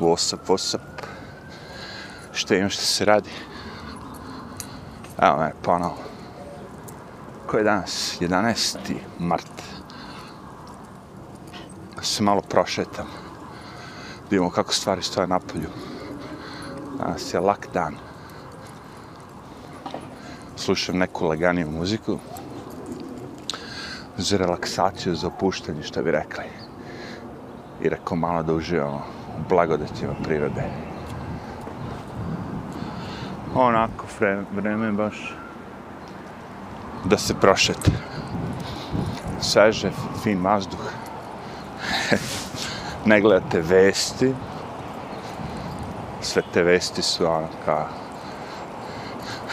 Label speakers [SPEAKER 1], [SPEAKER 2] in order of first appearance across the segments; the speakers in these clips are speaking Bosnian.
[SPEAKER 1] What's up, what's up? Šta ima, što se radi? Evo me ponovo. Ko je danas? 11. mart. Da se malo prošetam. Da vidimo kako stvari stoje na polju. Danas je lak dan. Slušam neku laganiju muziku. Za relaksaciju, za opuštanje, šta bi rekli. I rekao malo da uživamo u blagodatima prirode. Onako vreme, vreme baš da se prošete. Sveže, fin vazduh. ne gledate vesti. Sve te vesti su ono kao...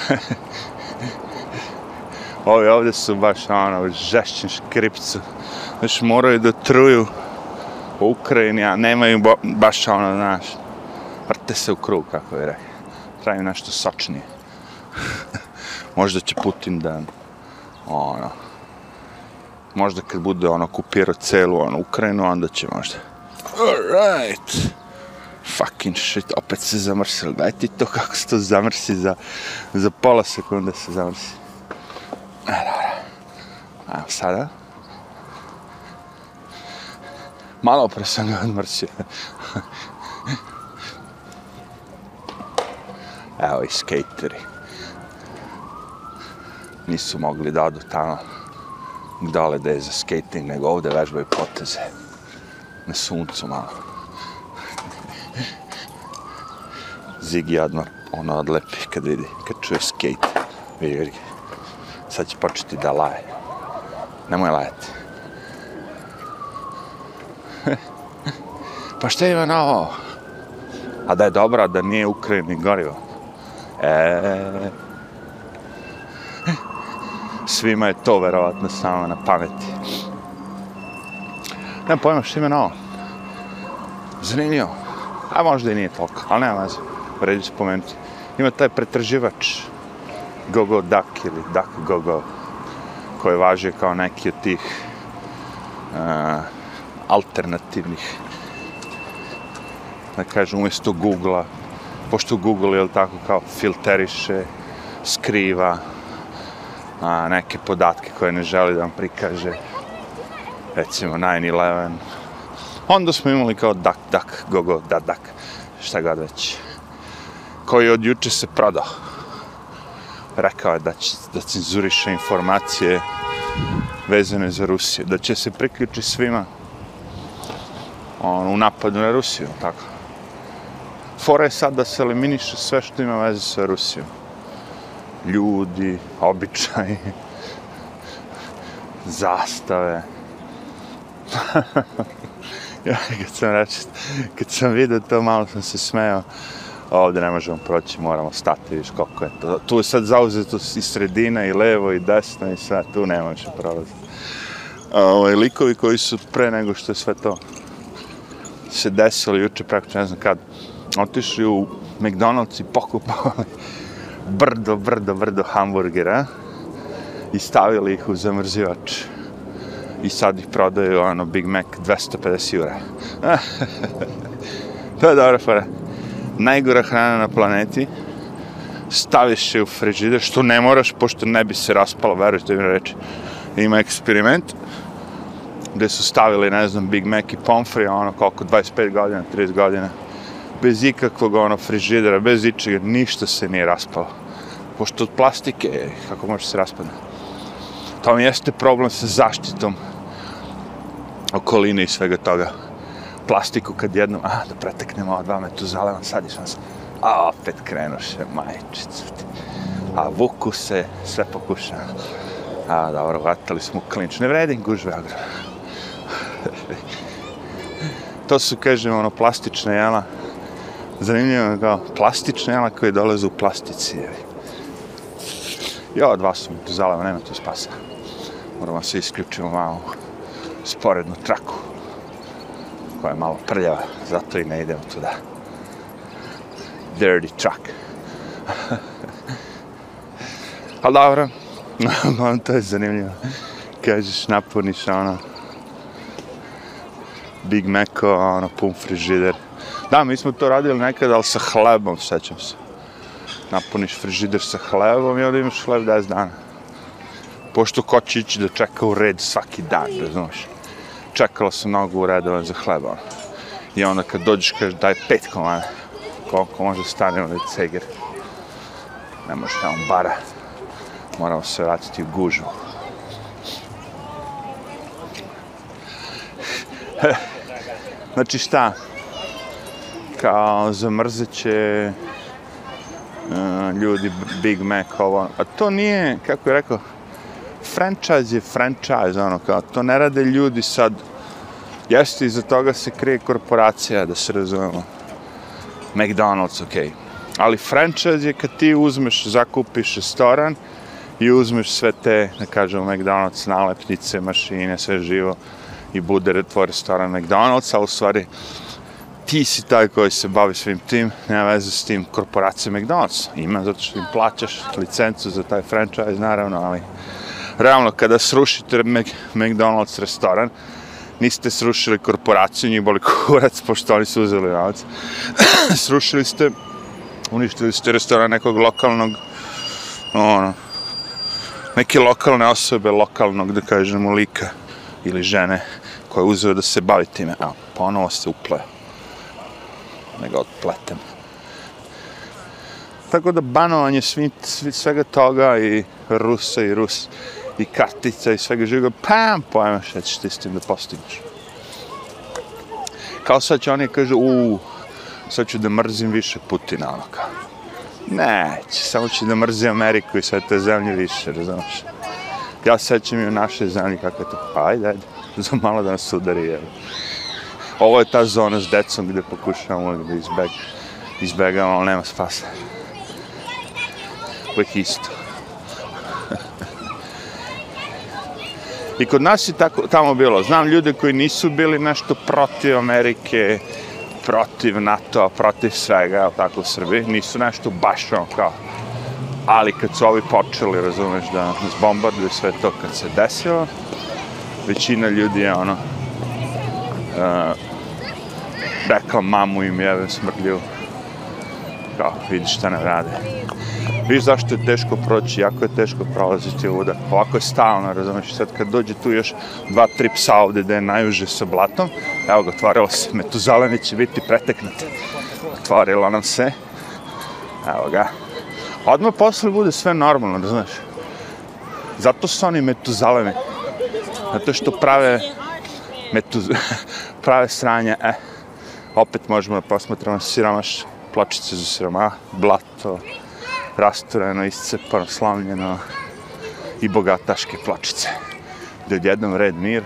[SPEAKER 1] Ovi ovdje su baš ono u žešćem škripcu. Znaš, moraju da truju u Ukrajini, a nemaju bo, baš ono, znaš, vrte se u krug, kako je rekao. Traju nešto sočnije. možda će Putin da, ono, možda kad bude ono kupirao celu ono, Ukrajinu, onda će možda. Alright. Fucking shit, opet se zamrsili. Daj ti to kako se to zamrsi za, za pola sekunde se zamrsi. E, dobro. Evo sada. Malo pre sam ga odmrsio. Evo i skateri. Nisu mogli da odu tamo dole da je za skating, nego ovde vežbaju poteze. Na suncu malo. Zigi odmah ono odlepi kad vidi, kad čuje skate. Vidi, vidi. Sad će početi da laje. Nemoj lajati. Pa šta ima na ovo? A da je dobro, da nije Ukrajini gorivo. E, svima je to verovatno samo na pameti. Nemam pojma što ima na ovo. Zanimljivo. A možda i nije toliko, ali nema veze. Vredi spomenuti. Ima taj pretraživač Gogo Duck ili Duck Gogo koji važi kao neki od tih uh, alternativnih da kažem umjesto Google-a pošto Google je tako kao filteriše skriva a, neke podatke koje ne želi da vam prikaže. Recimo 9-11 onda smo imali kao Duck Duck Gogo da Duck šta god već. Koji od juče se prodao. Rekao je da će da cenzuriše informacije vezane za Rusiju, da će se priključiti svima on, u napadu na Rusiju, tako. Fora je sad da se eliminiše sve što ima veze sa Rusijom. Ljudi, običaji, zastave. ja, kad sam reći, kad sam vidio to, malo sam se smeo. Ovdje ne možemo proći, moramo stati, viš koliko je to. Tu je sad zauzeto i sredina, i levo, i desno, i sve, tu ne može prolaziti. Ovaj, likovi koji su pre nego što je sve to se desilo juče preko ne znam kad otišli u McDonald's i pokupali brdo, brdo, brdo hamburgera i stavili ih u zamrzivač i sad ih prodaju ono Big Mac 250 jura. to je dobra fora. Najgora hrana na planeti staviš je u frižider, što ne moraš, pošto ne bi se raspalo, verujte mi reći. Ima eksperiment, gde su stavili, ne znam, Big Mac i pomfri, ono, koliko, 25 godina, 30 godina, bez ikakvog, ono, frižidera, bez ičega, ništa se nije raspalo. Pošto od plastike, kako može se raspadne. To mi jeste problem sa zaštitom okoline i svega toga. Plastiku kad jednom, a, da preteknemo ova dva metu zalevan, sad išam se, a, opet krenuše, majčica. A vuku se, sve pokuša. A, dobro, vatali smo klinč. Ne vredim gužve, agro to su, kažem, ono, plastične jela. Zanimljivo je kao plastične jela koje dolaze u plastici. Jo, dva su mi tu zaleva, nema tu spasa. Moramo se isključiti malo sporednu traku koja je malo prljava, zato i ne idemo tuda. Dirty truck. Ali dobro, to je zanimljivo. Kažeš, napuniš ono, Big Mac, ono, pun frižider. Da, mi smo to radili nekada, ali sa hlebom, sećam se. Napuniš frižider sa hlebom i onda imaš hleb 10 dana. Pošto ko će ići da čeka u red svaki dan, razumiješ? Čekala sam mnogo u redu za hleba. Ono. I onda kad dođeš, kažeš daj pet komada. Koliko može stane onaj ceger. Ne može tamo bara. Moramo se vratiti u gužu. znači šta? Kao zamrzit će uh, ljudi Big Mac ovo. A to nije, kako je rekao, franchise je franchise, ono kao, to ne rade ljudi sad, jeste iza toga se krije korporacija, da se razumemo. McDonald's, okej. Okay. Ali franchise je kad ti uzmeš, zakupiš restoran i uzmeš sve te, da kažemo, McDonald's nalepnice, mašine, sve živo i bude tvoj restoran McDonald's, a u stvari ti si taj koji se bavi svim tim, nema veze s tim korporacijom McDonald's. Ima zato što im plaćaš licencu za taj franchise, naravno, ali realno kada srušite McDonald's restoran, niste srušili korporaciju, njih boli kurac, pošto oni su uzeli novac. srušili ste, uništili ste restoran nekog lokalnog, ono, neke lokalne osobe, lokalnog, da kažemo, lika ili žene koja je uzeo da se bavi time. Evo, ponovo se upleo. Nego otpletem. Tako da banovanje svi, svi, svega toga i Rusa i Rus i kartica i svega živoga, pam, pojma šta ćeš ti s tim da postigneš. Kao sad će oni kažu, u, sad ću da mrzim više Putina, ono kao. Neće, samo ću da mrzim Ameriku i sve te zemlje više, razumiješ. Ja sećam i u našoj zemlji kako je to, pa, ajde, ajde, za malo da nas udari, jel. Ovo je ta zona s decom gdje pokušavamo da izbeg, izbegamo, ali nema spasa. Uvijek isto. I kod nas je tako, tamo bilo. Znam ljude koji nisu bili nešto protiv Amerike, protiv NATO, protiv svega, tako u Srbiji. Nisu nešto baš ono kao. Ali kad su ovi počeli, razumeš, da nas bombarduju sve to kad se desilo, većina ljudi je ono, uh, rekla mamu im jeve smrlju, kao, vidi šta ne rade. Viš zašto je teško proći, jako je teško prolaziti ovuda. Ovako je stalno, razumiješ, sad kad dođe tu još dva, tri psa ovde da je najuže sa blatom, evo ga, otvorilo se, metuzaleni će biti preteknuti. Otvorilo nam se, evo ga. Odmah posle bude sve normalno, razumiješ. Zato su oni metuzaleni. Zato što prave metuz... prave sranje, e. Opet možemo da posmatramo siromaš, pločice za siroma, blato, rastureno, iscepano, slavljeno i bogataške pločice. Da odjednom red mir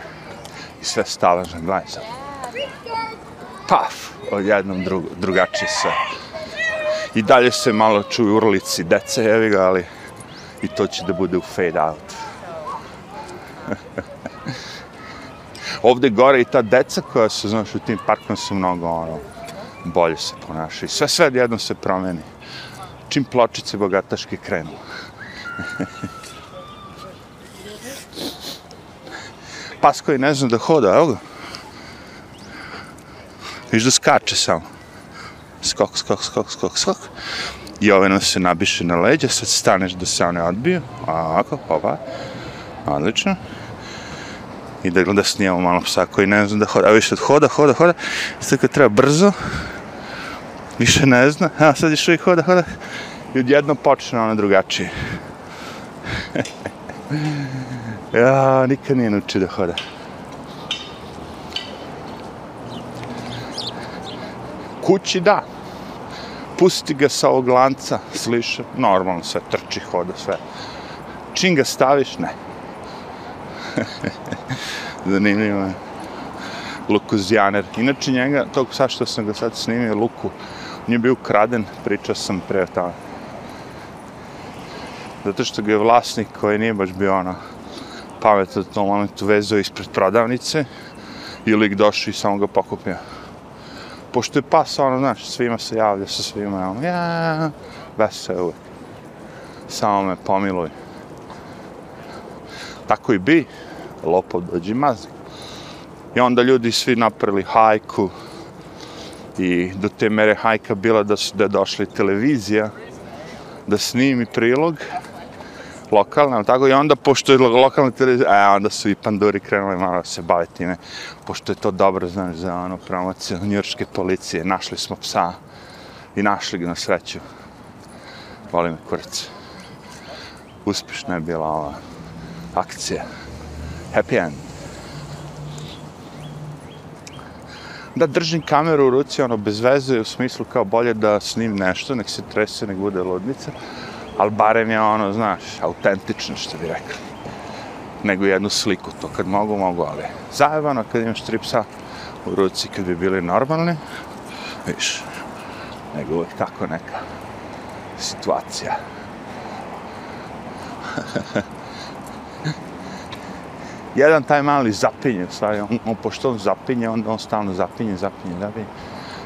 [SPEAKER 1] i sve stalažan gledaj Paf, odjednom dru, drugačije sve. I dalje se malo čuju urlici dece, evi ga, ali i to će da bude u fade out. Ovde gore i ta deca koja su, znaš, u tim parkom su mnogo, ono, bolje se ponašaju. Sve, sve jednom se promeni čim pločice bogataške krenu. Pas koji ne zna da hoda, evo ga. Viš da skače samo. Skok, skok, skok, skok, skok. I ove nam se nabiše na leđa, sad staneš da se one odbiju. Ovako, ova. Odlično. I da gleda snijemo malo psa koji ne zna da hoda. A više hoda, hoda, hoda. Sad kad treba brzo, više ne zna. a sad još uvijek hoda, hoda. I odjedno počne ono drugačije. ja, nikad nije naučio da hoda. Kući da. Pusti ga sa ovog lanca, sliša, normalno sve trči, hoda, sve. Čim ga staviš, ne. Zanimljivo je. Lukuzjaner. Inače njega, tog sad što sam ga sad snimio, Luku, on je bio ukraden, pričao sam pre tamo. Zato što ga je vlasnik koji nije baš bio ono pamet u tom momentu vezao ispred prodavnice i lik došao i samo ga pokupio. Pošto je pas, ono, znaš, svima se javlja sa svima, ono, ja, vesel uvek. Samo me pomiluj. Tako i bi, lopov dođi mazi. I onda ljudi svi napravili hajku i do te mere hajka bila da su da došli televizija da snimi prilog lokalna, tako i onda pošto je lokalna televizija, a onda su i panduri krenuli malo da se bave time, pošto je to dobro, znaš, za ono promociju njurške policije, našli smo psa i našli ga na sreću. Volim me kurac. Uspješna je bila ova akcija. Happy end. Da držim kameru u ruci, ono, bez veze, u smislu kao bolje da snim nešto, nek se trese, nek bude ludnica ali barem je ono, znaš, autentično što bi rekli. Nego jednu sliku, to kad mogu, mogu, ali zajebano kad imaš tri psa u ruci kad bi bili normalni, viš, nego uvijek tako neka situacija. Jedan taj mali zapinje, stvari, on, on, pošto on zapinje, onda on stalno zapinje, zapinje, zapinje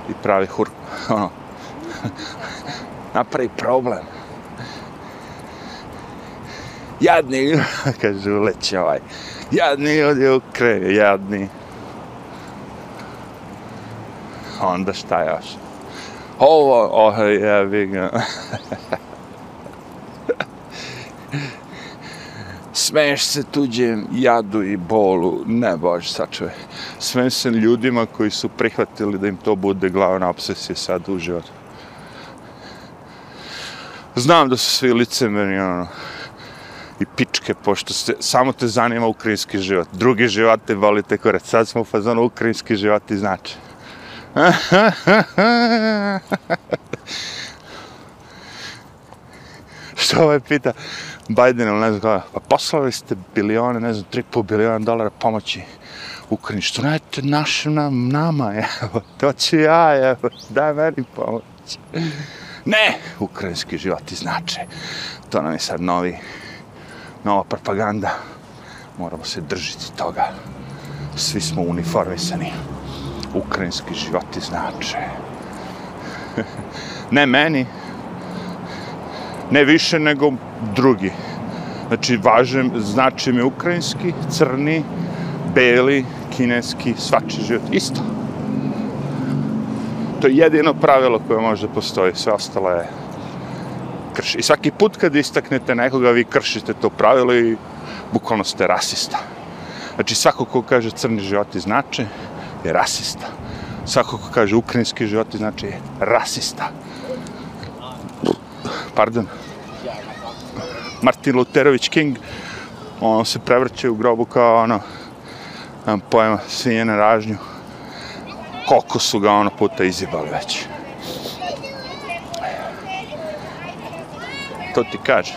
[SPEAKER 1] i pravi hur, ono, napravi problem jadni ljudi, kaže uleće ovaj, jadni ljudi u kreju, jadni. Onda šta još? Ovo, oh, jebi ga. Smeješ se tuđem jadu i bolu, ne bož, sačuvaj. Smejem se ljudima koji su prihvatili da im to bude glavna obsesija sad u životu. Znam da su svi licemeni, ono, i pičke, pošto se, samo te zanima ukrajinski život. Drugi život te volite kore. Sad smo u fazonu ukrajinski život i znači. Što ovaj pita Biden ili ne znam kada, pa poslali ste bilione, ne znam, tri po biliona dolara pomoći Ukrajini. Što najte našim nam, nama, evo, to ću ja, evo, daj meni pomoć. Ne, ukrajinski život i znače. To nam je sad novi nova propaganda. Moramo se držiti toga. Svi smo uniformisani. Ukrajinski životi znače. ne meni, ne više nego drugi. Znači, važem, znači mi ukrajinski, crni, beli, kineski, svači život. Isto. To je jedino pravilo koje može da postoji. Sve ostalo je krši. I svaki put kad istaknete nekoga, vi kršite to pravilo i bukvalno ste rasista. Znači, svako ko kaže crni životi znači je rasista. Svako ko kaže ukrajinski životi znači je rasista. Pardon. Martin Luterović King, on se prevrće u grobu kao ono, pojema svinje na ražnju. Koliko su ga ono puta izjebali već. to ti kaže.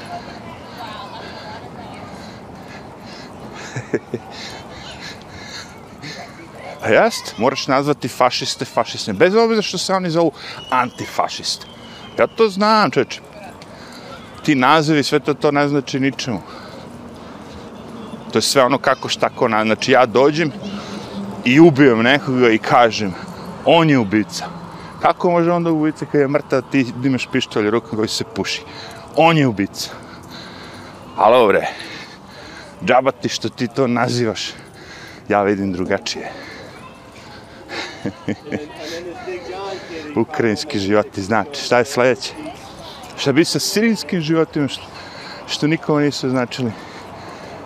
[SPEAKER 1] A jest, moraš nazvati fašiste fašiste, bez obzira što se oni zovu antifašiste. Ja to znam, čeče. Ti nazivi, sve to, to ne znači ničemu. To je sve ono kako šta ko na... Znači ja dođem i ubijem nekoga i kažem, on je ubica. Kako može onda ubica kada je mrtav, ti imaš pištolj rukom koji se puši? on je ubica. Ali ovre, džaba ti što ti to nazivaš, ja vidim drugačije. Ukrajinski životi znači, šta je sljedeće? Šta bi sa sirijskim životima što, što nikome nisu značili?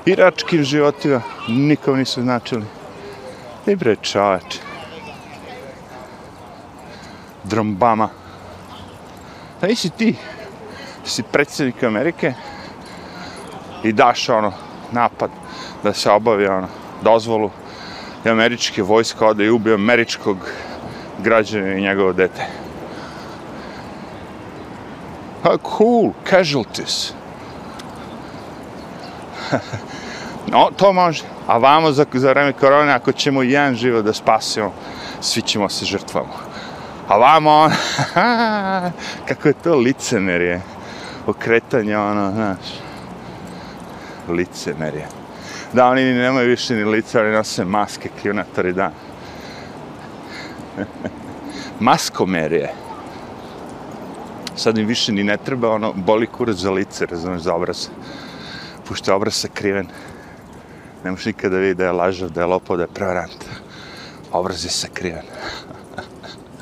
[SPEAKER 1] Iračkim životima nikome nisu značili. I bre čoveč. Drombama. Da nisi ti si predsjednik Amerike i daš ono napad da se obavi ono dozvolu i američke vojska ode i ubije američkog građana i njegovo dete. How cool, casualties. no, to može. A vamo za, za vreme korone, ako ćemo jedan život da spasimo, svi ćemo se žrtvamo. A vamo, ono, kako je to licemerje okretanje, ono, znaš, licemerje. Da, oni nemaju više ni lica, oni nose maske, kljunatori, da. Maskomerije. Sad im više ni ne treba, ono, boli kurac za lice, razumeš, za obraz. Pušte obraz sakriven. Ne možeš nikada vidjeti da je lažav, da je lopao, da je prevarant. Obraz je sakriven.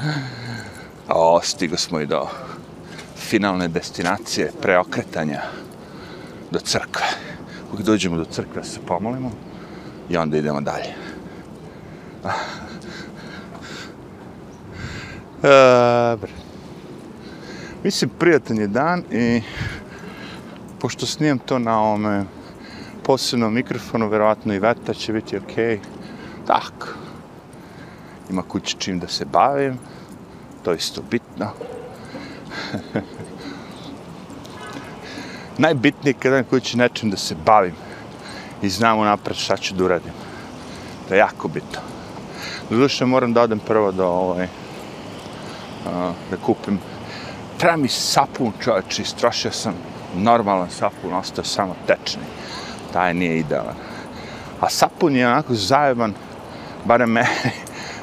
[SPEAKER 1] o, stigo smo i do finalne destinacije preokretanja do crkve. Uvijek dođemo do crkve, se pomolimo i onda idemo dalje. Dobre. Mislim, prijatan je dan i pošto snijem to na ovome posebnom mikrofonu, verovatno i veta će biti okej. Okay. Ima kući čim da se bavim. To je isto bitno. Najbitnije je kada na kući nečem da se bavim i znam unapred šta ću da uradim. To je jako bitno. Doduše moram da odem prvo do ovaj, da kupim. Treba mi sapun čovječ, istrošio sam normalan sapun, ostao samo tečni. Taj nije idealan. A sapun je onako zajeban, barem meni.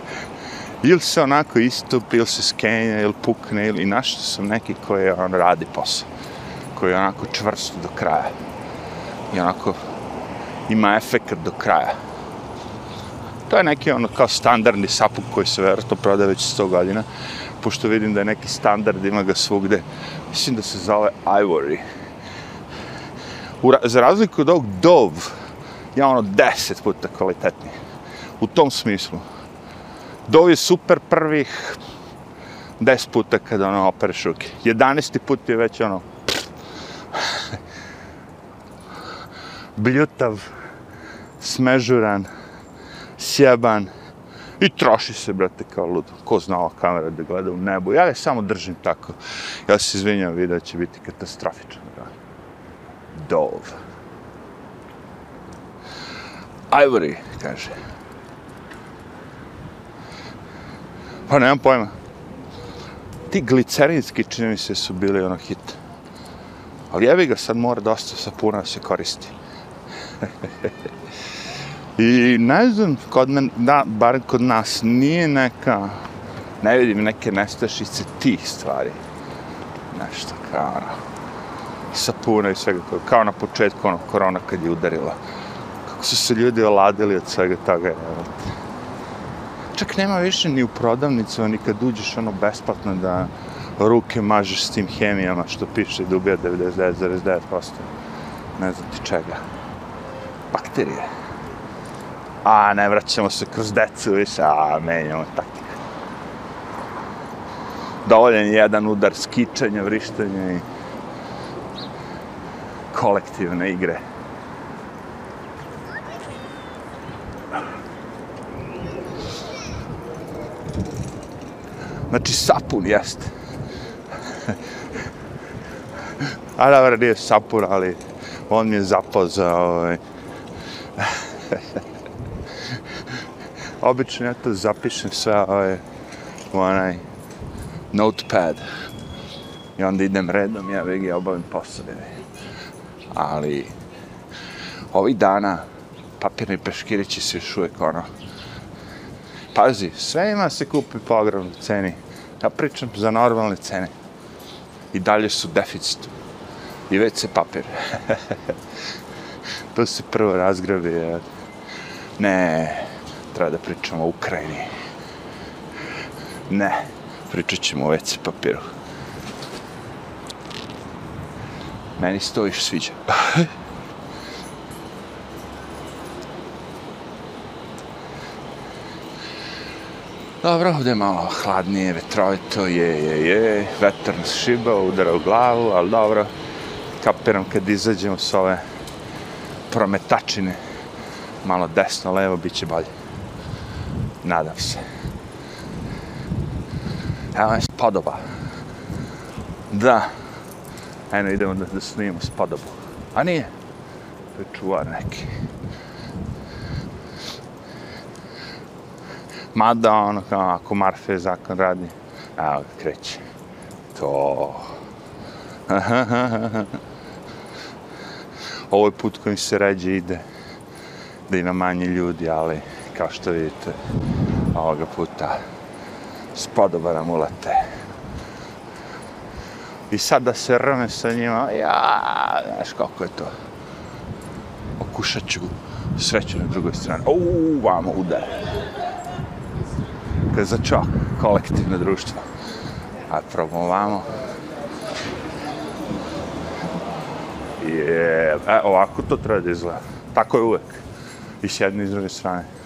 [SPEAKER 1] ili se onako istupi, ili se skenja, ili pukne, ili našao sam neki koji on radi posao. Koji je onako čvrsto do kraja. I onako ima efekt do kraja. To je neki ono kao standardni sapun koji se vjerojatno prodaje već 100 godina pošto vidim da je neki standard, ima ga svugde. Mislim da se zove Ivory. U, za razliku od ovog Dove, ja ono deset puta kvalitetniji. U tom smislu. Dove je super prvih deset puta kada ono opereš ruke. Jedanesti put je već ono bljutav, smežuran, sjeban, I troši se, brate, kao ludo. Ko zna ova kamera da gleda u nebu? Ja je samo držim tako. Ja se izvinjam, video će biti katastrofičan. Dov. Ivory, kaže. Pa nemam pojma. Ti glicerinski, čini mi se, su bili ono hit. Ali jevi ga, sad mora dosta sapuna se koristi. I ne znam, kod men, da, bar kod nas, nije neka, ne vidim neke nestašice tih stvari. Nešto kao ono, sapuna i svega toga, kao na početku ono korona kad je udarila. Kako su se ljudi oladili od svega toga, evo. Čak nema više ni u prodavnicu, ni kad uđeš ono besplatno da ruke mažeš s tim hemijama što piše da ubija 99,9%. Ne znam ti čega. Bakterije a ne vraćamo se kroz decu više, a menjamo taktika. Dovoljen je jedan udar skičanja, vrištanja i kolektivne igre. Znači, sapun jeste. a dobro, nije sapun, ali on mi je zapao za ovaj obično ja to zapišem sa ove, u onaj notepad. I onda idem redom, ja vegi obavim posao. Ali ovih dana papirni peškirići se još uvijek ono. Pazi, sve ima se kupi po ogromnoj ceni. Ja pričam za normalne cene. I dalje su deficit. I već se papir. to se prvo razgrabi. Ne, treba da pričamo o Ukrajini. Ne, pričat ćemo o WC papiru. Meni se to više sviđa. Dobro, ovdje je malo hladnije, vetrovito, je, je, je, vetar nas šiba, udara u glavu, ali dobro, kapiram kad izađemo s ove prometačine, malo desno, levo, bit će bolje. Nadam se. Evo je spodoba. Da. Eno, idemo da, da snimimo spodobu. A nije. To je čuvar neki. Mada, ono, kao, ako Marfe zakon radi, evo ga, kreće. To. Ovo je put kojim se ređe ide, da ima manje ljudi, ali kao što vidite ovoga puta s podobara ulete i sad da se rme sa njima ja, znaš kako je to okušat ću sreću na drugoj strani uuu, vamo udar Kad za kolektivno društvo. A probamo. Je, e, ovako to treba da izgleda. Tako je uvek. I s jedne i s druge strane.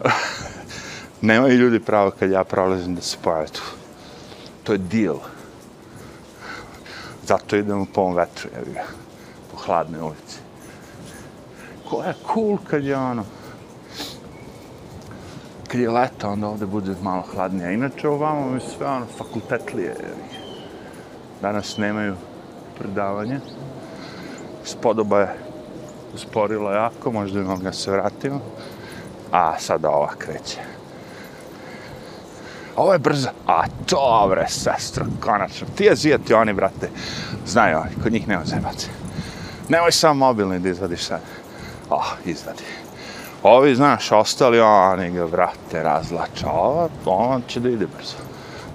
[SPEAKER 1] Nemaju ljudi pravo kad ja prolazim da se pojave tu. To je deal. Zato idem po ovom vetru, jevi ga. Po hladnoj ulici. Ko je cool kad je ono... Kad je leto, onda ovde bude malo hladnije. Inače, ovamo mi sve ono fakultetlije, jevi ga. Danas nemaju predavanje. Spodoba je usporila jako, možda imam ga se vratimo. A, sada ova kreće. Ovo je brzo. A to, bre, sestro, konačno. Ti azijati, oni, brate, znaju oni, kod njih nema zebaca. Nemoj samo mobilni da izvadiš sad. Oh, izvadi. Ovi, znaš, ostali, oni ga, brate, razlača. Ovo, on će da ide brzo.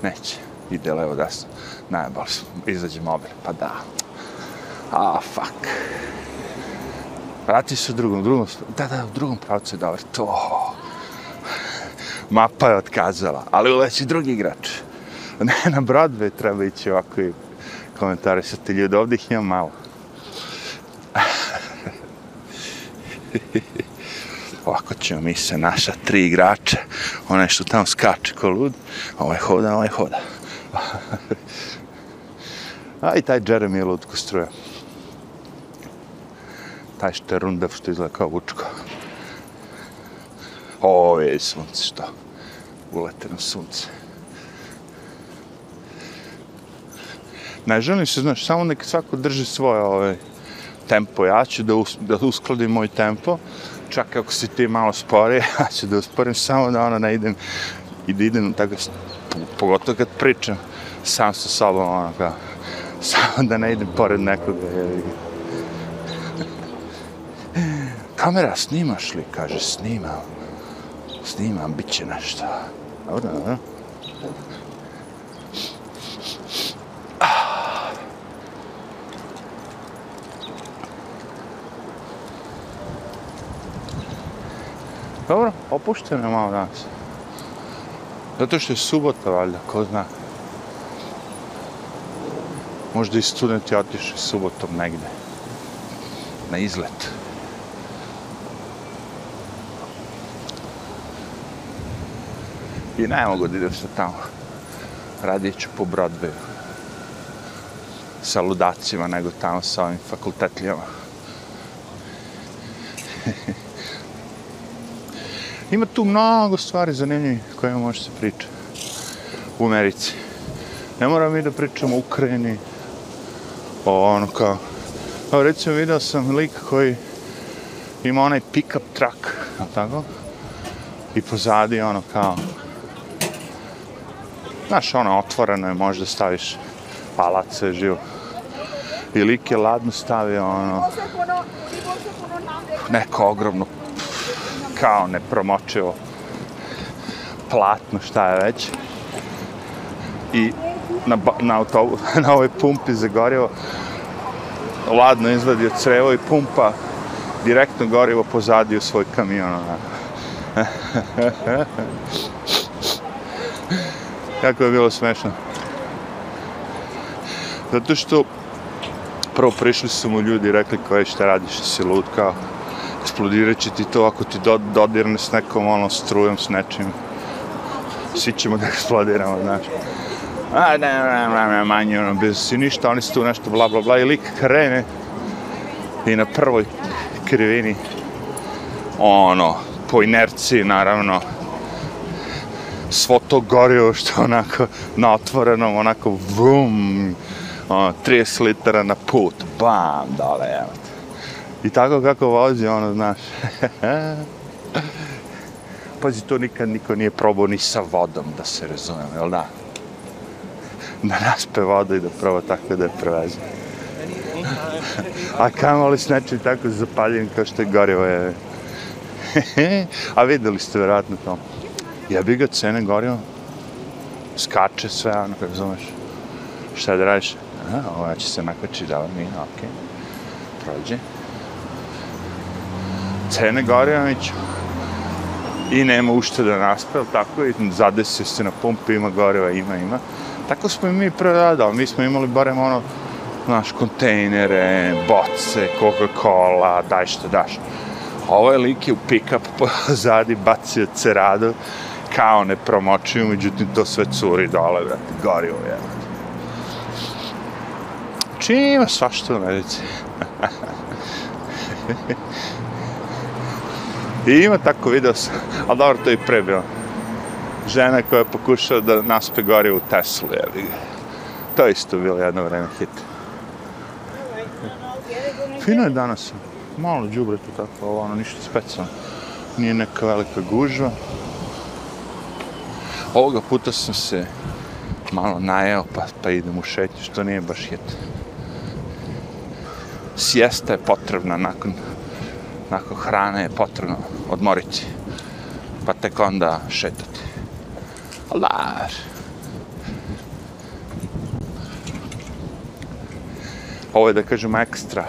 [SPEAKER 1] Neće. Ide levo desno. Najbolj, izađe mobil. Pa da. A, oh, fuck. Vrati se u drugom, drugom, da, da, u drugom pravcu je dobro. To. Mapa je otkazala, ali uleći drugi igrač. Ne, na Broadway treba ići ovako i komentarisati ljudi. Ovdje ih ima malo. ovako ćemo mi se naša tri igrača. Onaj što tamo skače ko lud. Ovaj hoda, ovaj hoda. A i taj Jeremy je lud ko struja taj šterundav što izgleda kao vučko. O, je sunce što. Uleteno sunce. Ne želim se, znaš, samo nek svako drži svoje ovaj, tempo. Ja ću da, us, da uskladim moj tempo. Čak ako si ti malo sporije, ja ću da usporim samo da ono ne idem i da idem tako, pogotovo kad pričam sam sa sobom, ono kao, samo da ne idem pored nekoga. Je, kamera, snimaš li? Kaže, snimam. Snimam, bit će nešto. Dobro, dobro. Dobro, opušteno je malo danas. Zato što je subota, valjda, ko zna. Možda i studenti otišli subotom negde. Na izlet. I ne mogu da idem sa tamo. Radije ću po Broadwayu. Sa ludacima nego tamo sa ovim fakultetljama. Ima tu mnogo stvari zanimljivih koje može se pričati u Americi. Ne moram mi da pričam o Ukrajini, o ono kao... Evo recimo video sam lik koji ima onaj pick-up truck, tako? I pozadi ono kao Znaš, ono, otvoreno je, možda staviš palace, živo. I lik je ladno stavio, ono, neko ogromno, kao nepromočivo platno, šta je već. I na, na, autobu, na ovoj pumpi za gorivo, ladno izvadio crevo i pumpa direktno gorivo pozadi u svoj kamion. Ono. Kako je bilo smešno. Zato što prvo prišli su mu ljudi i rekli kao šta radiš, si lud kao eksplodirat će ti to ako ti do, dodirne s nekom ono strujom s nečim. Svi ćemo da eksplodiramo, znaš. A ne, ne, ne, ne, manje ono, bez si ništa, oni su tu nešto bla bla bla i lik krene i na prvoj krivini ono, po inerciji naravno svo to gorivo što onako na otvorenom, onako vum, ono, 30 litara na put, bam, dole, evo I tako kako vozi, ono, znaš, pazi, to nikad niko nije probao ni sa vodom, da se razumijem, jel da? Da naspe vodu i da proba tako da je preveze. A kamo li s nečim tako zapaljen kao što je gorivo, je. A videli ste vjerojatno to jebi ga cene goriva, skače sve, ono, kako zumeš, šta da radiš? Aha, ova će se nakvaći, da mi, ok, prođe. Cene goriva, mi ću. i nema ušteda naspe, tako i zadesio se na pumpi, ima goriva, ima, ima. Tako smo i mi predadali, mi smo imali barem ono, znaš, kontejnere, boce, Coca-Cola, daj što daš. Ovo je lik je u pick-up pozadi bacio ceradu, kao ne promočuju, međutim to sve curi dole, brate, gori je. Čim ima svašta u Americi. I ima tako video sam, ali dobro to je i pre bilo. Žena koja je pokušala da naspe gori u Teslu, je To je isto bilo jedno vreme hit. Fino je danas. Malo džubre to tako, ovo ono ništa specijalno. Nije neka velika gužva. Ovoga puta sam se malo najeo pa, pa idem u šetnju, što nije baš hit. Sjesta je potrebna nakon, nakon hrane je potrebno odmoriti. Pa tek onda šetati. Alar! Ovo je da kažem ekstra.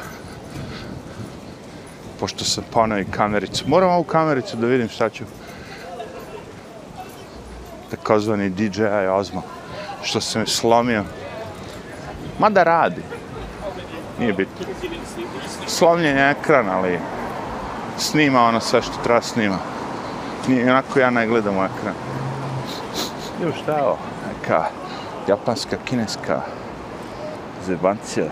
[SPEAKER 1] Pošto sam ponovi kamericu. Moram ovu kamericu da vidim šta ću. Takozvani DJI Osmo. Što se slomio. Mada radi. Nije bitno. Slomljen je ekran, ali snima ono sve što treba snima. Nije, onako ja ne gledam u ekran. Evo šta je ovo? Neka japanska, kineska zebancija.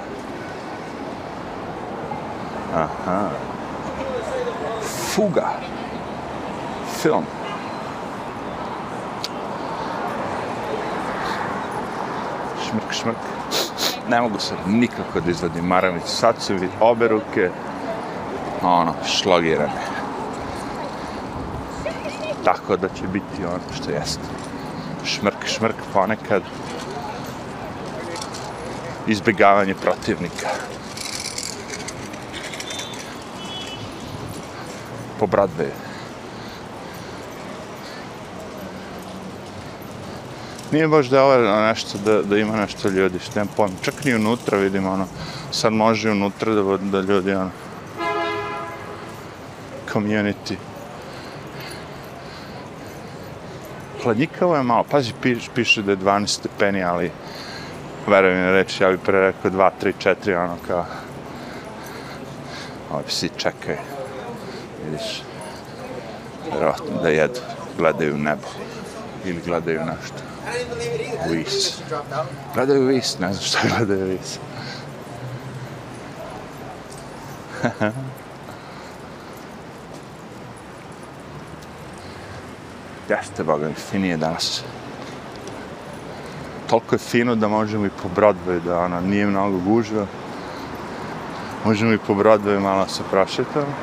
[SPEAKER 1] Aha. Fuga. Film. Šmrk, šmrk. Ne mogu se nikako da izvadim maramicu. Sad su mi obe ruke ono, šlogirane. Tako da će biti ono što jeste. Šmrk, šmrk ponekad. Izbjegavanje protivnika. Po Broadwayu. Nije baš da je nešto, da, da ima nešto ljudi, što nemam pojma. Čak ni unutra vidim, ono, sad može unutra da, da ljudi, ono, community. Hladnjikavo je malo, pazi, piš, piše da je 12 stepeni, ali verujem na reći, ja bih pre rekao 2, 3, 4, ono kao... Ovi psi čekaju, vidiš, vjerovatno da jedu, gledaju nebo ili gledaju nešto. Vis. Gledaju vis, ne znam šta gledaju vis. Jeste, boga mi, finije danas. Toliko je fino da možemo i po Broadway, da ona nije mnogo gužva. Možemo i po Broadway malo se prošetamo.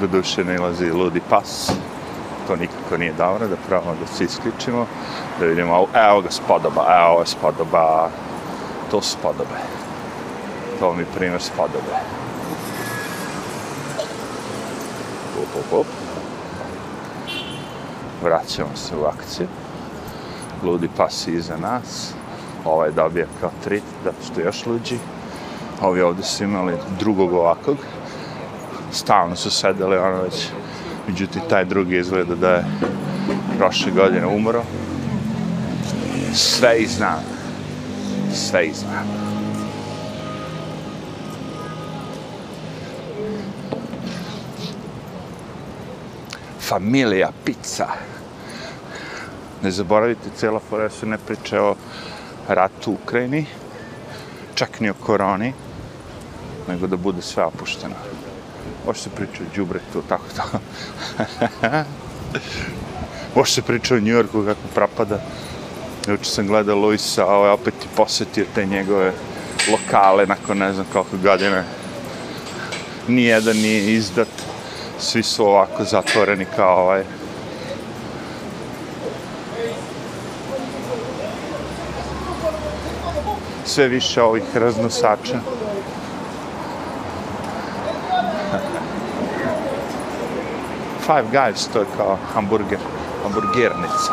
[SPEAKER 1] Do duše ne ilazi ludi pas. To nikako nije dobro, da pravimo da se isključimo. Da vidimo, evo ga spodoba, evo je spodoba. To su spodobe. To mi primjer spodobe. Up, up, up vraćamo se u akciju. Ludi pas iza nas. Ovaj dobija kao trit, zato što je još luđi. Ovi ovdje su imali drugog ovakvog. Stalno su sedeli, ono već. Međutim, taj drugi izgleda da je prošle godine umro. Sve i znam. Sve i znam. Familija pizza. Ne zaboravite, cijela fora se ne priče o ratu u Ukrajini, čak ni o koroni, nego da bude sve opušteno. Može se priča o Džubretu, tako to. Može se priča o Njujorku kako propada. Juče sam gledao Luisa, a ovaj opet i posjetio te njegove lokale nakon ne znam koliko godina. Nijedan nije izdat svi su ovako zatvoreni kao ovaj. Sve više ovih raznosača. Five Guys, to je kao hamburger, hamburgernica.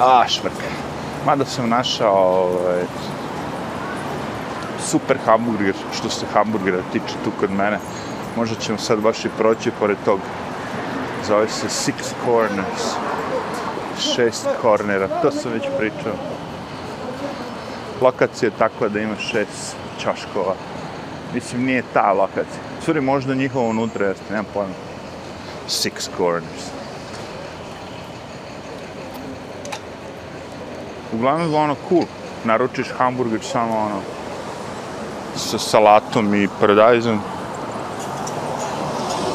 [SPEAKER 1] A, švrk. Mada sam našao ovaj, super hamburger, što se hamburgera tiče tu kod mene Možda ćemo sad baš i proći pored tog. Zove se Six Corners. Šest kornera, to sam već pričao. Lokacija je takva da ima šest čaškova. Mislim, nije ta lokacija. Suri, možda njihovo unutra jeste, nemam pojma. Six Corners. Uglavnom, je ono, cool. Naručiš hamburger samo, ono, sa salatom i paradajzom.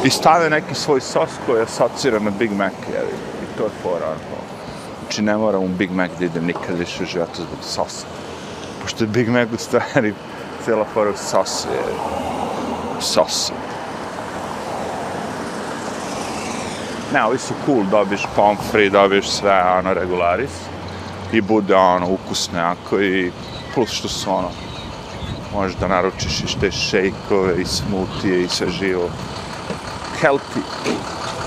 [SPEAKER 1] I stave neki svoj sos koji asocira na Big Mac, jevi. I to je fora, ono. Znači, ne moram u Big Mac da idem nikad više u životu zbog sosa. Pošto je Big Mac u stvari htjela fora sose, sose. Ne, ovi su cool, dobiješ pomfri, dobiješ sve, ono, regularis. I bude, ono, ukusne, ako i plus što su, ono, možeš da naručiš i te šejkove i smutije i sve živo. Healthy.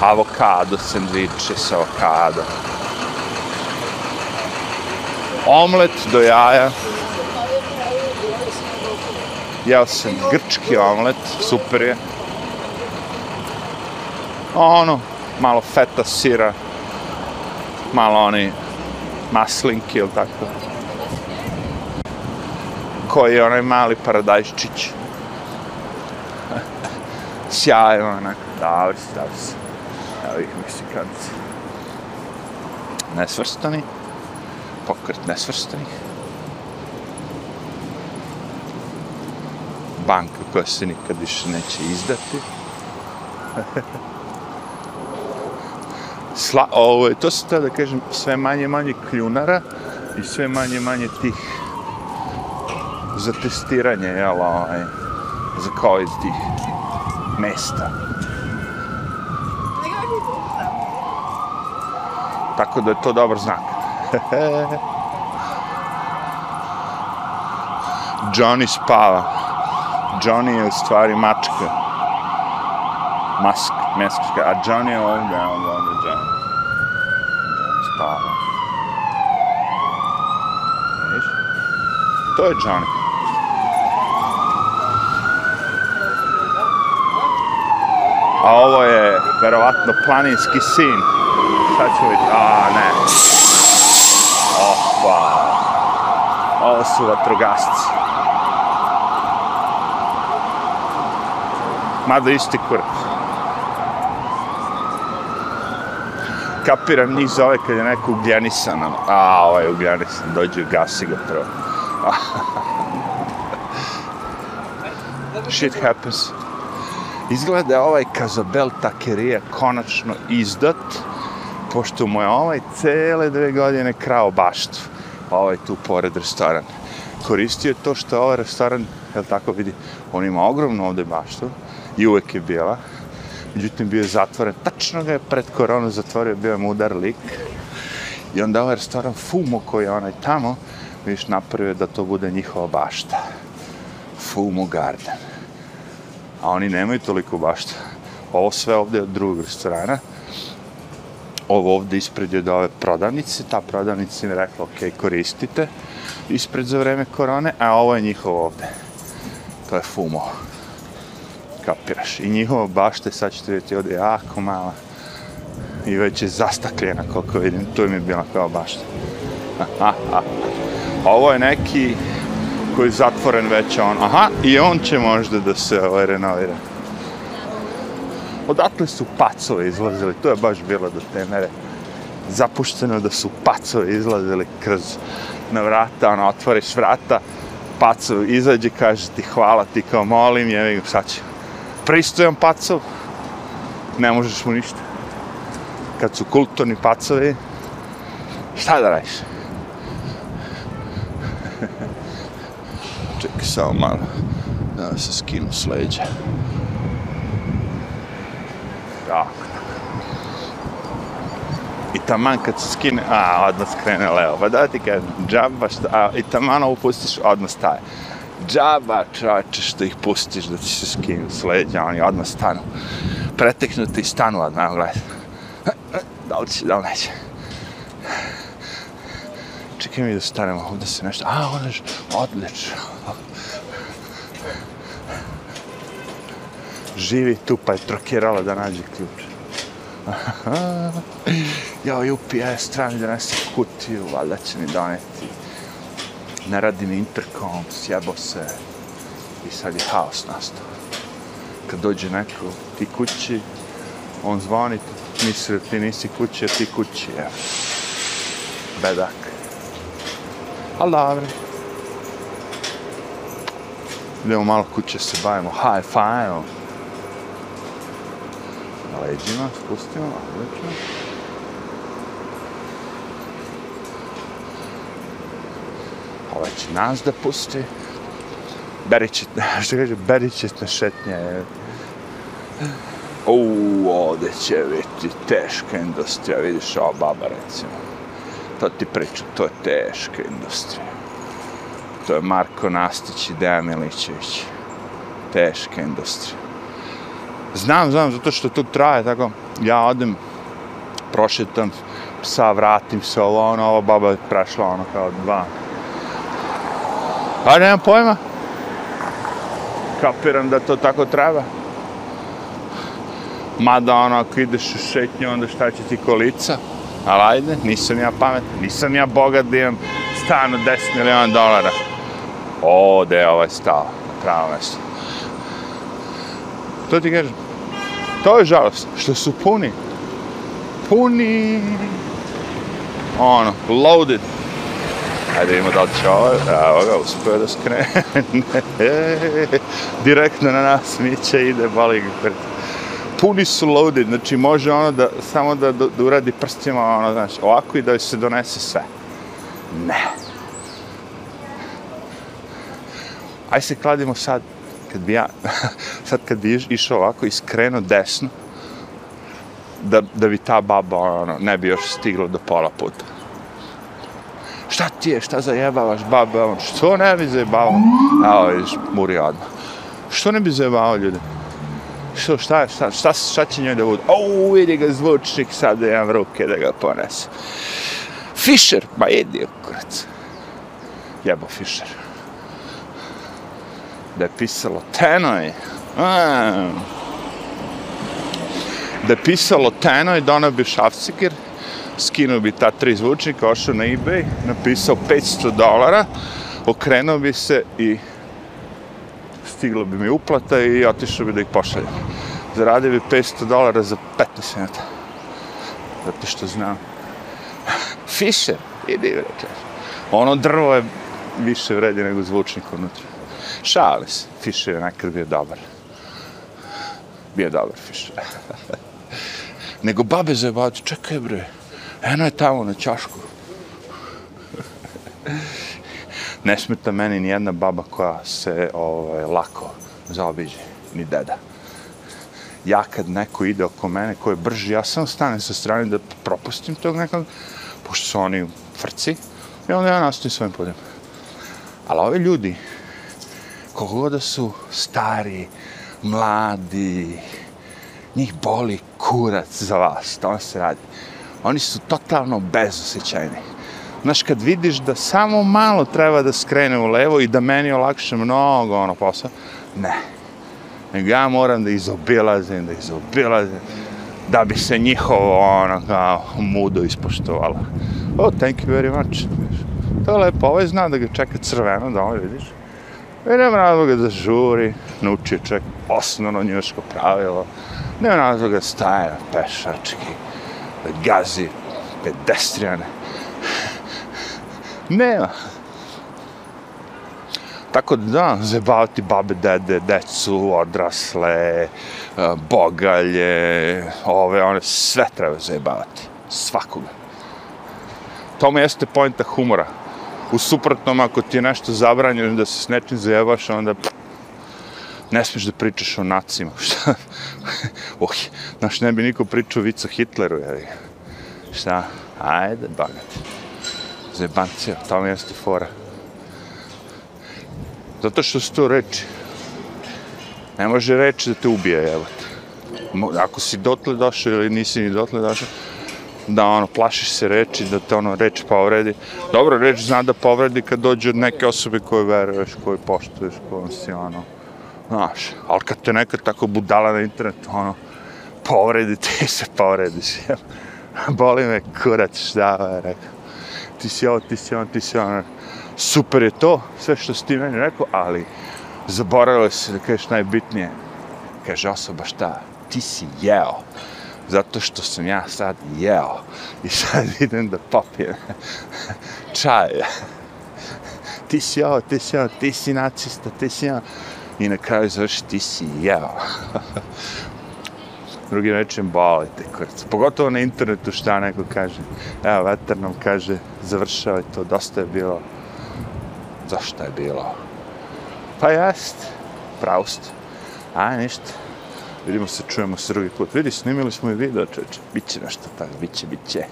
[SPEAKER 1] Avokado, sandviče sa avokado. Omlet do jaja. Jeo sam grčki omlet, super je. Ono, malo feta sira, malo oni maslinki ili tako. Koji je onaj mali paradajščić. Sjajno, onako, davi se, davi se. Evo ih Meksikanci. Nesvrstani. Pokret nesvrstanih Banka koja se nikad više neće izdati. Sla, ovo, to se tada da kažem, sve manje manje kljunara i sve manje manje tih za testiranje, jel, ovaj, za kao iz tih mesta. Tako da je to dobar znak. Johnny spava. Johnny je u stvari mačka. Mask, meskačka. A Johnny je ovdje, ovdje, ovdje, Johnny. Spava. Viš? To je Johnny. A ovo je verovatno planinski sin. Sad ću vidjeti. A, ne. Opa. Ovo su vatrogasci. Mada isti kurac. Kapiram, njih zove kad je neko ugljenisan. ono. A, ovaj je ugljenisan. Dođe, gasi ga prvo. Shit happens. Izgleda je ovaj Kazabel Takerija konačno izdat, pošto mu je ovaj cele dve godine krao baštu. Ovaj tu pored restorana. Koristio to što ovaj restoran, jel tako vidi, on ima ogromnu ovde baštu i uvek je bila. Međutim, bio je zatvoren. Tačno ga je pred koronu zatvorio, bio je mudar lik. I onda ovaj restoran Fumo koji je onaj tamo, vidiš, napravio da to bude njihova bašta. Fumo Garden a oni nemaju toliko bašta. Ovo sve ovde je od drugog restorana. Ovo ovde ispred je od ove prodavnice. Ta prodavnica im je rekla, ok, koristite ispred za vreme korone, a ovo je njihovo ovde. To je Fumo. Kapiraš. I njihova bašta, sad ćete vidjeti, ovde je jako mala. I već je zastakljena, koliko vidim. Tu im je bila kao bašta. Ovo je neki koji je zatvoren već on. Aha, i on će možda da se ovaj, renovira. Odatle su pacove izlazili, to je baš bilo do te mere zapušteno da su pacove izlazili kroz na vrata, ono, otvoriš vrata, pacov izađe, kaže ti hvala ti kao molim, jevi ga, šta će. Pristojan pacov, ne možeš mu ništa. Kad su kulturni pacovi, šta da radiš? Čekaj samo malo da se skinu s leđa. Tako. I taman kad se skine, a, odmah skrene levo. Pa da ti kažem, džaba šta, a, i taman ovo pustiš, odmah staje. Džaba čače što ih pustiš da ti se skinu s leđa, oni odmah stanu. Preteknuti i stanu odmah, evo gledaj. Da li će, da li neće. Čekaj mi da stanemo, ovdje se nešto, a, ono je odlično. živi tu pa je trokirala da nađe ključ ja, UPS, e, treba mi donesi kutiju, valjda će mi doneti. Ne radi mi interkom, sjebo se. I sad je haos nastao. Kad dođe neko ti kući, on zvoni, misli da ti nisi kući, a ti kući, evo. Bedak. Ali dobro. Idemo malo kuće se bavimo, high five. Na leđima, spustimo, odlično. Ovaj će nas da pusti. Berić, što kaže, Berić je šetnje. Uuu, ovdje će biti teška industrija, vidiš ova baba recimo. To ti priča, to je teška industrija. To je Marko Nastić i Dejan Milićević. Teška industrija. Znam, znam, zato što to traje, tako, ja odem, prošetam psa, vratim se, ovo, ono, ova baba je prešla, ono, kao dva. A nemam pojma. Kapiram da to tako treba. Mada, ono, ako ideš u šetnju, onda šta će ti kolica? Ali ajde, nisam ja pametan, nisam ja bogat da imam stan od 10 miliona dolara. O, je ovaj stao na pravo mesto. To ti kažem. To je žalost, što su puni. Puni. Ono, loaded. Ajde vidimo da li će ovo, evo ga, uspio da skrene. Direktno na nas miće ide, bali ga Puni su loaded, znači može ono da, samo da, da, da uradi prstima, ono, znači, ovako i da se donese sve. Ne. Aj se kladimo sad, kad bi ja, sad kad bi išao ovako i skrenuo desno, da, da bi ta baba, ono, ne bi još stigla do pola puta. Šta ti je, šta zajebavaš, babe, on, što ne bi zajebavao? Evo, vidiš, muri odmah. Što ne bi zajebavao ljudi? Što, šta, šta, šta, šta će njoj da bude? O, vidi ga zvučnik, sad da imam ruke da ga ponese. Fischer, ma idi, kurac. Jebo Fischer da je pisalo Tenoj. Da je pisalo Tenoj, donao bi šafcikir, skinuo bi ta tri zvučnika, ošao na eBay, napisao 500 dolara, okrenuo bi se i stiglo bi mi uplata i otišao bi da ih pošaljem. Zaradio bi 500 dolara za 15 minuta. Zato što znam. Fisher, idi, rekao. Ono drvo je više vredi nego zvučnik unutra. Šali se, Fischer je nekad bio dobar. Bio dobar Fiše. Nego babe zajebavati, čekaj bre, eno je tamo na čašku. ne smeta meni ni jedna baba koja se ovaj, lako zaobiđe, ni deda. Ja kad neko ide oko mene ko je brži, ja sam stanem sa strane da propustim tog nekog, pošto su oni frci, i onda ja nastavim svojim putem. Ali ovi ljudi, kogo da su stari, mladi, njih boli kurac za vas, to se radi. Oni su totalno bezosećajni. Znaš, kad vidiš da samo malo treba da skrene u levo i da meni olakše mnogo ono posao, ne. Nego ja moram da izobilazim, da izobilazim, da bi se njihovo ono kao mudo ispoštovalo. Oh, thank you very much. To je lepo, ovaj zna da ga čeka crveno, da ovaj vidiš. I nema razloga da žuri, nuči čovjek osnovno njuško pravilo. Nema razloga da staje na pešački, gazi pedestrijane. Nema. Tako da da, babe, dede, decu, odrasle, e, bogalje, ove, one, sve treba zabavati. Svakoga. To mi jeste pojenta humora. U suprotnom, ako ti je nešto zabranjeno da se s nečim zajebaš, onda pff, ne smiješ da pričaš o nacima. Šta? oh, znaš, ne bi niko pričao vicu Hitleru, jer Šta? Ajde, bagat. Zebancija, tamo jeste fora. Zato što su to reči. Ne može reći da te ubije, evo Ako si dotle došao ili nisi ni dotle došao, da ono plašiš se reči, da te ono reč povredi. Dobro, reč zna da povredi kad dođe od neke osobe koje veruješ, koje poštuješ, koje si ono Znaš, ali kad te neka tako budala na internetu, ono, povredi, ti se povrediš. se. Boli me kurac, šta je rekao. Ti si ovo, ti si ono, ti si ono. Super je to, sve što si ti meni rekao, ali zaboravili se da kažeš najbitnije. Kaže osoba šta? Ti si jeo. Zato što sam ja sad jeo. I sad idem da popijem čaj. Ti si ovo, ti si ono, ti si nacista, ti si ono. I na kraju završi, ti si jeo. drugim rečem boli te kurac. Pogotovo na internetu šta neko kaže. Evo, vetar nam kaže, završava to, dosta je bilo. Zašto je bilo? Pa jest, pravost. A, ništa. Vidimo se, čujemo se drugi put. Vidi, snimili smo i video, čeče. Biće nešto tako, biće, biće.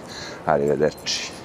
[SPEAKER 1] Arrivederci.